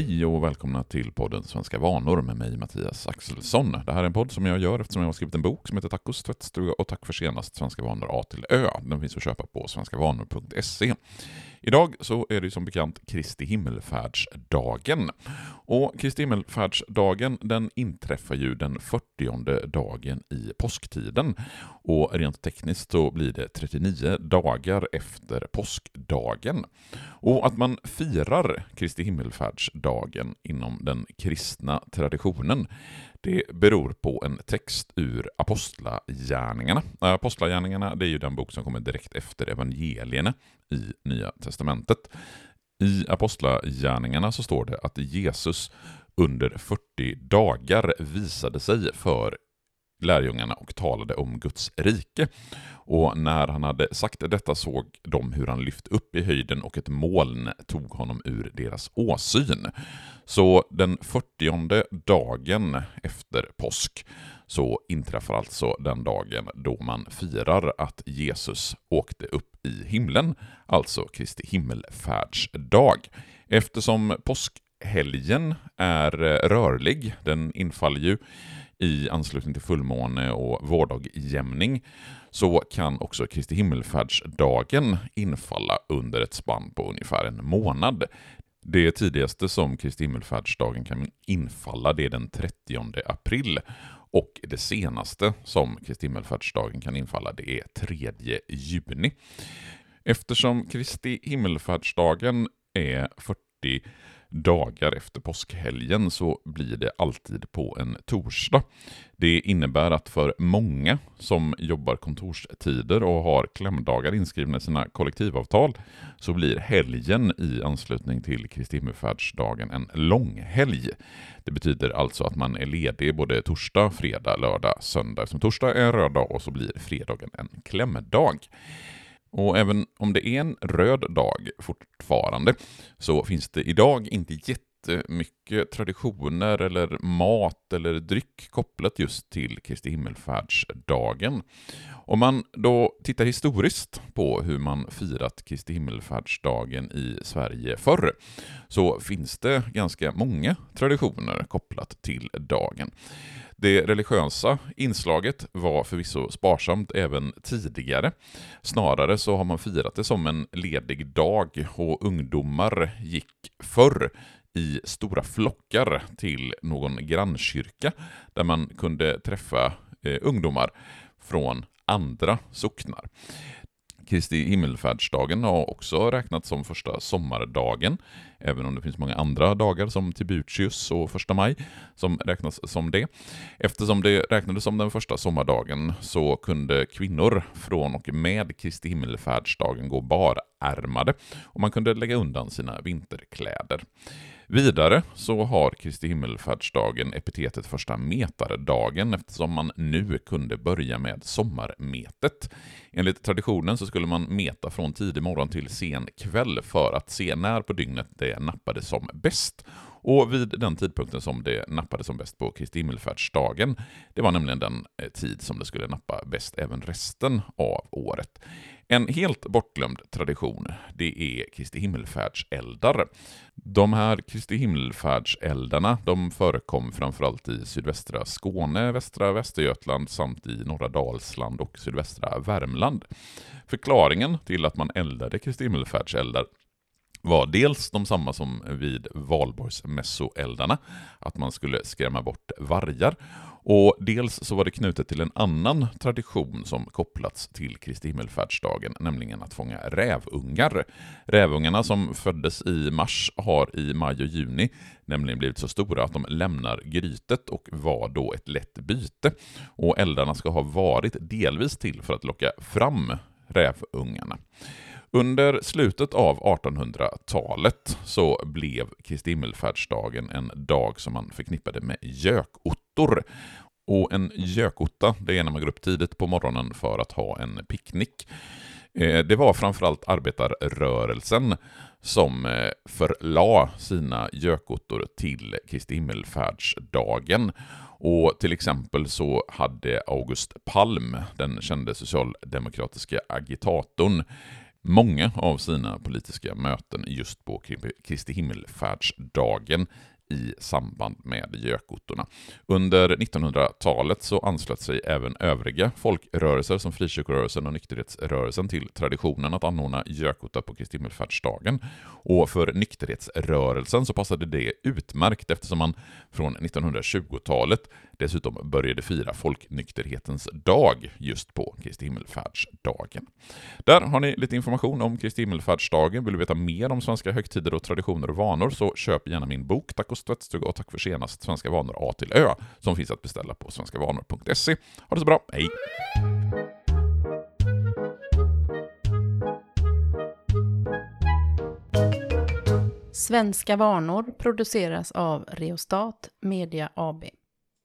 Hej och välkomna till podden Svenska vanor med mig Mattias Axelsson. Det här är en podd som jag gör eftersom jag har skrivit en bok som heter Tacos tvättstuga och Tack för senast Svenska vanor A till Ö. Den finns att köpa på svenskavanor.se. Idag så är det som bekant Kristi himmelfärdsdagen. Och Kristi himmelfärdsdagen den inträffar ju den 40 dagen i påsktiden. Och rent tekniskt så blir det 39 dagar efter påskdagen. Och att man firar Kristi himmelfärdsdagen inom den kristna traditionen det beror på en text ur Apostlagärningarna. Äh, Apostlagärningarna det är ju den bok som kommer direkt efter evangelierna i Nya Testamentet. I Apostlagärningarna så står det att Jesus under 40 dagar visade sig för lärjungarna och talade om Guds rike. Och när han hade sagt detta såg de hur han lyft upp i höjden och ett moln tog honom ur deras åsyn. Så den 40 dagen efter påsk så inträffar alltså den dagen då man firar att Jesus åkte upp i himlen, alltså Kristi himmelfärdsdag. Eftersom påskhelgen är rörlig, den infaller ju i anslutning till fullmåne och vårdagjämning så kan också Kristi himmelfärdsdagen infalla under ett spann på ungefär en månad. Det tidigaste som Kristi himmelfärdsdagen kan infalla det är den 30 april och det senaste som Kristi himmelfärdsdagen kan infalla det är 3 juni. Eftersom Kristi himmelfärdsdagen är 40 dagar efter påskhelgen så blir det alltid på en torsdag. Det innebär att för många som jobbar kontorstider och har klämdagar inskrivna i sina kollektivavtal så blir helgen i anslutning till Kristi himmelsfärdsdagen en långhelg. Det betyder alltså att man är ledig både torsdag, fredag, lördag, söndag. Som torsdag är en röd dag och så blir fredagen en klämdag. Och även om det är en röd dag fortfarande så finns det idag inte jättemycket traditioner eller mat eller dryck kopplat just till Kristi himmelfärdsdagen. Om man då tittar historiskt på hur man firat Kristi himmelfärdsdagen i Sverige förr så finns det ganska många traditioner kopplat till dagen. Det religiösa inslaget var förvisso sparsamt även tidigare. Snarare så har man firat det som en ledig dag och ungdomar gick förr i stora flockar till någon grannkyrka där man kunde träffa eh, ungdomar från andra socknar. Kristi himmelfärdsdagen har också räknats som första sommardagen, även om det finns många andra dagar som Tibutius och första maj som räknas som det. Eftersom det räknades som den första sommardagen så kunde kvinnor från och med Kristi himmelfärdsdagen gå bar ärmade och man kunde lägga undan sina vinterkläder. Vidare så har Kristi himmelfärdsdagen epitetet första metardagen eftersom man nu kunde börja med sommarmetet. Enligt traditionen så skulle man meta från tidig morgon till sen kväll för att se när på dygnet det nappade som bäst. Och vid den tidpunkten som det nappade som bäst på Kristi himmelfärdsdagen, det var nämligen den eh, tid som det skulle nappa bäst även resten av året. En helt bortglömd tradition, det är Kristi himmelfärdseldar. De här Kristi himmelfärdseldarna de förekom framförallt i sydvästra Skåne, västra Västergötland samt i norra Dalsland och sydvästra Värmland. Förklaringen till att man eldade Kristi himmelfärdseldar var dels de samma som vid valborgsmässoeldarna, att man skulle skrämma bort vargar, och dels så var det knutet till en annan tradition som kopplats till Kristi himmelfärdsdagen, nämligen att fånga rävungar. Rävungarna som föddes i mars har i maj och juni nämligen blivit så stora att de lämnar grytet och var då ett lätt byte. Och eldarna ska ha varit delvis till för att locka fram rävungarna. Under slutet av 1800-talet så blev Kristi himmelfärdsdagen en dag som man förknippade med gökottor. Och en gökotta, det är när man går upp tidigt på morgonen för att ha en picknick. Eh, det var framförallt arbetarrörelsen som eh, förlade sina gökottor till Kristi himmelfärdsdagen. Och till exempel så hade August Palm, den kände socialdemokratiska agitatorn, många av sina politiska möten just på Kristi himmelfärdsdagen i samband med gökottorna. Under 1900-talet så anslöt sig även övriga folkrörelser som frikyrkorörelsen och nykterhetsrörelsen till traditionen att anordna gökotta på Kristi himmelfärdsdagen. Och för nykterhetsrörelsen så passade det utmärkt eftersom man från 1920-talet dessutom började fira folknykterhetens dag just på Kristi himmelfärdsdagen. Där har ni lite information om Kristi himmelfärdsdagen. Vill du veta mer om svenska högtider och traditioner och vanor så köp gärna min bok Tack Tacos tvättstuga och tack för senast Svenska vanor A till Ö som finns att beställa på svenskavanor.se. Ha det så bra, hej! Svenska vanor produceras av Reostat Media AB.